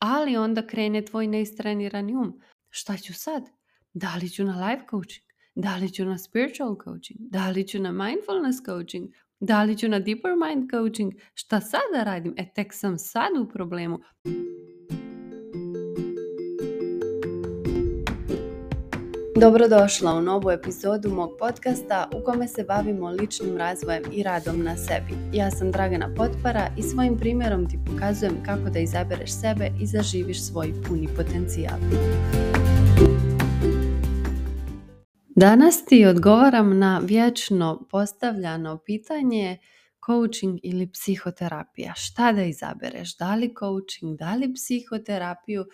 Ali onda krene tvoj neistrenirani um. Šta ću sad? Da li ću na life coaching? Da li ću na spiritual coaching? Da li ću na mindfulness coaching? Da li ću na deeper mind coaching? Šta sad da radim? E tek sam sad u problemu. Dobrodošla u novu epizodu mog podcasta u kome se bavimo ličnim razvojem i radom na sebi. Ja sam Dragana Potpara i svojim primjerom ti pokazujem kako da izabereš sebe i zaživiš svoj puni potencijal. Danas ti odgovaram na vječno postavljano pitanje coaching ili psihoterapija. Šta da izabereš? Da li coaching, da li psihoterapiju?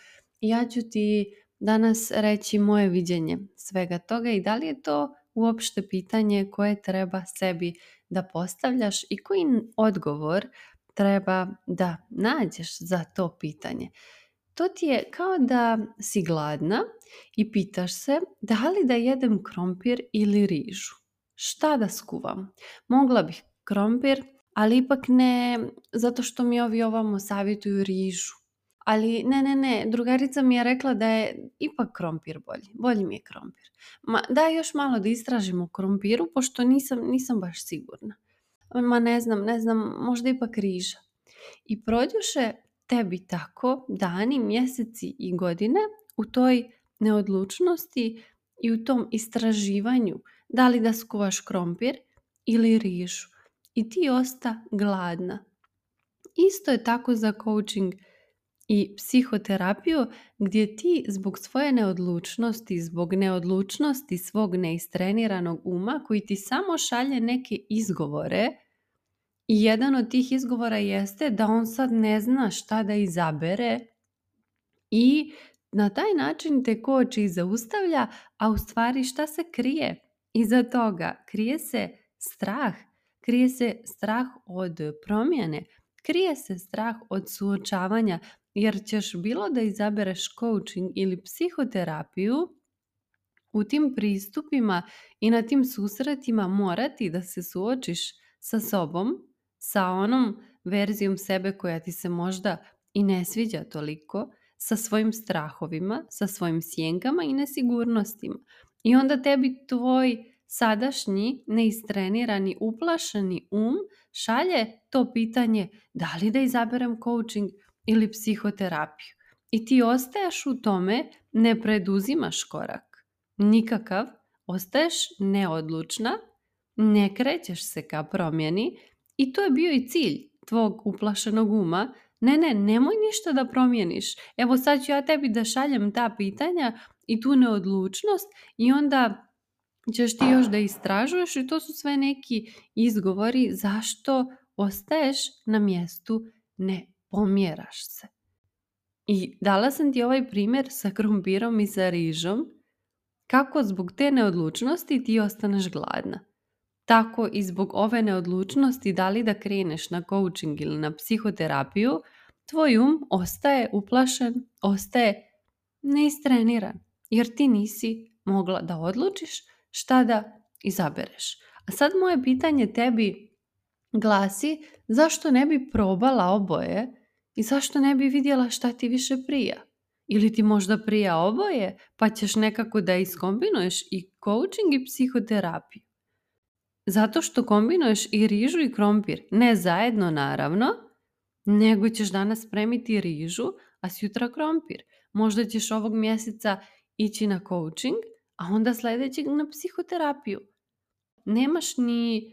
Ja ću ti danas reći moje viđenje svega toga i da li je to uopšte pitanje koje treba sebi da postavljaš i koji odgovor treba da nađeš za to pitanje. To ti je kao da si gladna i pitaš se da li da jedem krompir ili rižu. Šta da skuvam? Mogla bih krompir, ali ipak ne zato što mi ovi ovamo savjetuju rižu ali ne, ne, ne, drugarica mi je rekla da je ipak krompir bolji, bolji mi je krompir. Ma, da, još malo da istražimo krompiru, pošto nisam, nisam baš sigurna. Ma ne znam, ne znam, možda ipak riža. I prođoše tebi tako dani, mjeseci i godine u toj neodlučnosti i u tom istraživanju da li da skuvaš krompir ili rižu i ti osta gladna. Isto je tako za coaching i psihoterapiju gdje ti zbog svoje neodlučnosti, zbog neodlučnosti svog neistreniranog uma koji ti samo šalje neke izgovore i jedan od tih izgovora jeste da on sad ne zna šta da izabere i na taj način te koči i zaustavlja, a u stvari šta se krije iza toga? Krije se strah, krije se strah od promjene, krije se strah od suočavanja, jer ćeš bilo da izabereš coaching ili psihoterapiju, u tim pristupima i na tim susretima morati da se suočiš sa sobom, sa onom verzijom sebe koja ti se možda i ne sviđa toliko, sa svojim strahovima, sa svojim sjenkama i nesigurnostima. I onda tebi tvoj sadašnji, neistrenirani, uplašeni um šalje to pitanje da li da izaberem coaching ili psihoterapiju i ti ostaješ u tome, ne preduzimaš korak. Nikakav, ostaješ neodlučna, ne krećeš se ka promjeni i to je bio i cilj tvog uplašenog uma. Ne, ne, nemoj ništa da promijeniš. Evo sad ću ja tebi da šaljem ta pitanja i tu neodlučnost i onda ćeš ti još da istražuješ i to su sve neki izgovori zašto ostaješ na mjestu ne omjeraš se. I dala sam ti ovaj primjer sa krumpirom i sa rižom, kako zbog te neodlučnosti ti ostaneš gladna. Tako i zbog ove neodlučnosti da li da kreneš na coaching ili na psihoterapiju, tvoj um ostaje uplašen, ostaje neistreniran, jer ti nisi mogla da odlučiš šta da izabereš. A sad moje pitanje tebi glasi zašto ne bi probala oboje i zašto ne bi vidjela šta ti više prija? Ili ti možda prija oboje, pa ćeš nekako da iskombinuješ i coaching i psihoterapiju. Zato što kombinuješ i rižu i krompir, ne zajedno naravno, nego ćeš danas spremiti rižu, a sutra krompir. Možda ćeš ovog mjeseca ići na coaching, a onda sljedećeg na psihoterapiju. Nemaš ni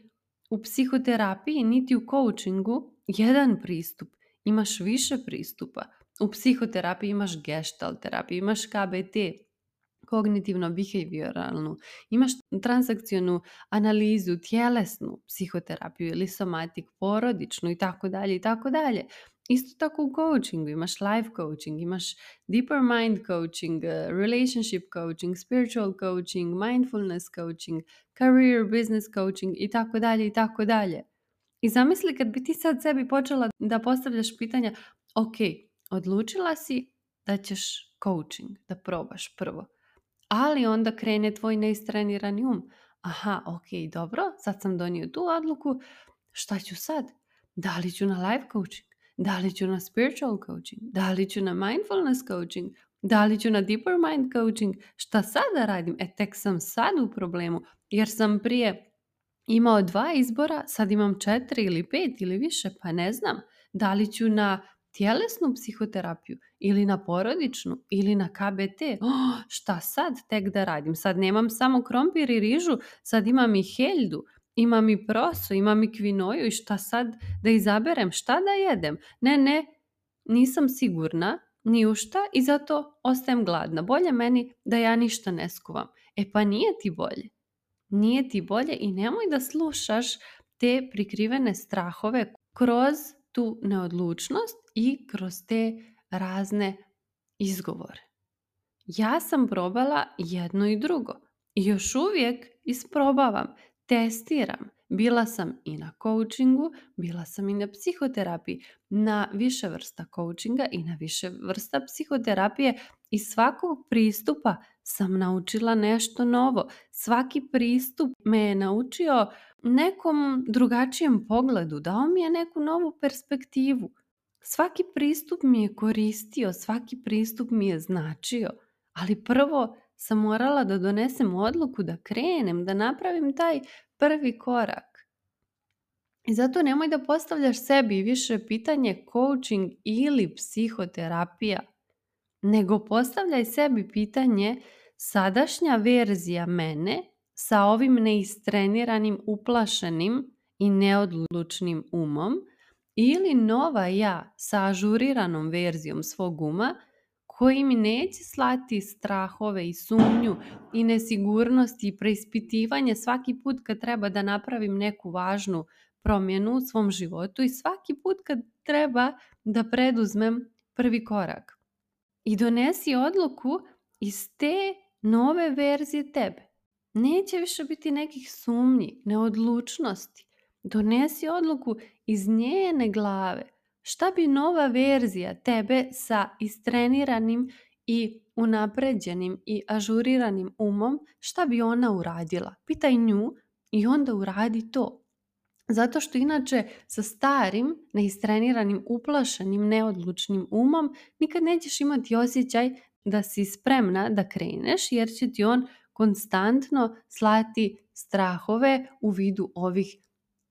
u psihoterapiji niti u coachingu jedan pristup imaš više pristupa. U psihoterapiji imaš gestalt terapiju, imaš KBT, kognitivno-behavioralnu, imaš transakcionu analizu, tjelesnu psihoterapiju ili somatik, porodičnu i tako dalje i tako dalje. Isto tako u coachingu, imaš life coaching, imaš deeper mind coaching, eh, relationship coaching, spiritual coaching, mindfulness coaching, career business coaching i tako dalje i tako dalje. I zamisli kad bi ti sad sebi počela da postavljaš pitanja, ok, odlučila si da ćeš coaching, da probaš prvo. Ali onda krene tvoj neistrenirani um. Aha, ok, dobro, sad sam donio tu odluku, šta ću sad? Da li ću na life coaching? Da li ću na spiritual coaching? Da li ću na mindfulness coaching? Da li ću na deeper mind coaching? Šta sad da radim? E, tek sam sad u problemu, jer sam prije imao dva izbora, sad imam četiri ili pet ili više, pa ne znam da li ću na tjelesnu psihoterapiju ili na porodičnu ili na KBT. Oh, šta sad tek da radim? Sad nemam samo krompir i rižu, sad imam i heldu, imam i proso, imam i kvinoju i šta sad da izaberem? Šta da jedem? Ne, ne, nisam sigurna ni u šta i zato ostajem gladna. Bolje meni da ja ništa ne skuvam. E pa nije ti bolje nije ti bolje i nemoj da slušaš te prikrivene strahove kroz tu neodlučnost i kroz te razne izgovore. Ja sam probala jedno i drugo još uvijek isprobavam, testiram. Bila sam i na coachingu, bila sam i na psihoterapiji, na više vrsta coachinga i na više vrsta psihoterapije i svakog pristupa sam naučila nešto novo. Svaki pristup me je naučio nekom drugačijem pogledu, dao mi je neku novu perspektivu. Svaki pristup mi je koristio, svaki pristup mi je značio, ali prvo sam morala da donesem odluku, da krenem, da napravim taj prvi korak. I zato nemoj da postavljaš sebi više pitanje coaching ili psihoterapija nego postavljaj sebi pitanje sadašnja verzija mene sa ovim neistreniranim, uplašenim i neodlučnim umom ili nova ja sa ažuriranom verzijom svog uma koji mi neće slati strahove i sumnju i nesigurnosti i preispitivanje svaki put kad treba da napravim neku važnu promjenu u svom životu i svaki put kad treba da preduzmem prvi korak i donesi odluku iz te nove verzije tebe. Neće više biti nekih sumnji, neodlučnosti. Donesi odluku iz njene glave. Šta bi nova verzija tebe sa istreniranim i unapređenim i ažuriranim umom, šta bi ona uradila? Pitaj nju i onda uradi to. Zato što inače sa starim, neistreniranim, uplašenim, neodlučnim umom nikad nećeš imati osjećaj da si spremna da kreneš jer će ti on konstantno slati strahove u vidu ovih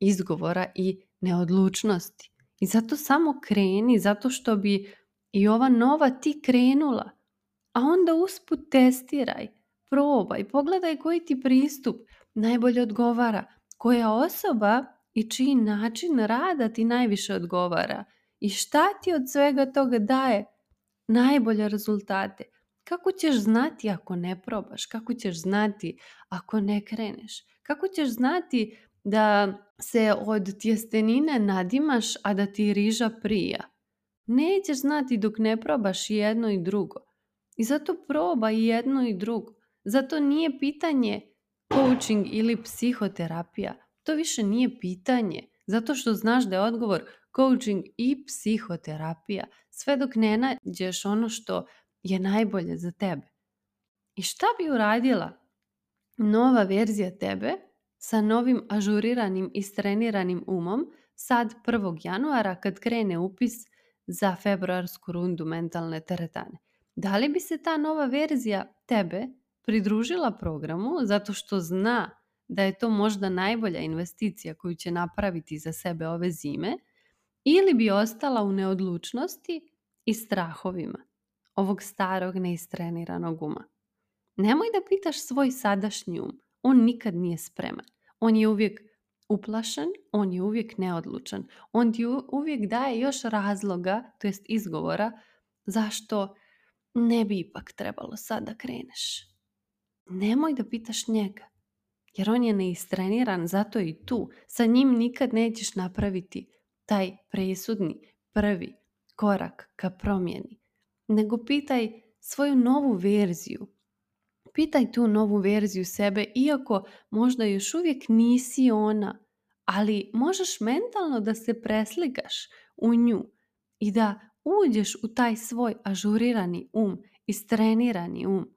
izgovora i neodlučnosti. I zato samo kreni, zato što bi i ova nova ti krenula. A onda usput testiraj, probaj, pogledaj koji ti pristup najbolje odgovara, koja osoba i čiji način rada ti najviše odgovara i šta ti od svega toga daje najbolje rezultate. Kako ćeš znati ako ne probaš? Kako ćeš znati ako ne kreneš? Kako ćeš znati da se od tjestenine nadimaš, a da ti riža prija? Nećeš znati dok ne probaš jedno i drugo. I zato proba i jedno i drugo. Zato nije pitanje coaching ili psihoterapija. To više nije pitanje, zato što znaš da je odgovor coaching i psihoterapija, sve dok ne nađeš ono što je najbolje za tebe. I šta bi uradila nova verzija tebe sa novim ažuriranim i streniranim umom sad 1. januara kad krene upis za februarsku rundu mentalne teretane? Da li bi se ta nova verzija tebe pridružila programu zato što zna da je to možda najbolja investicija koju će napraviti za sebe ove zime ili bi ostala u neodlučnosti i strahovima ovog starog neistreniranog uma. Nemoj da pitaš svoj sadašnji um, on nikad nije spreman. On je uvijek uplašen, on je uvijek neodlučan. On ti uvijek daje još razloga, to jest izgovora, zašto ne bi ipak trebalo sad da kreneš. Nemoj da pitaš njega jer on je neistreniran, zato i tu. Sa njim nikad nećeš napraviti taj presudni prvi korak ka promjeni. Nego pitaj svoju novu verziju. Pitaj tu novu verziju sebe, iako možda još uvijek nisi ona, ali možeš mentalno da se preslikaš u nju i da uđeš u taj svoj ažurirani um, istrenirani um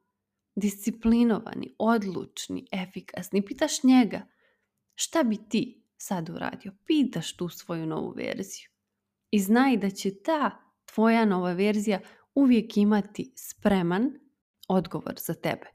disciplinovani, odlučni, efikasni. Pitaš njega šta bi ti sad uradio. Pitaš tu svoju novu verziju. I znaj da će ta tvoja nova verzija uvijek imati spreman odgovor za tebe.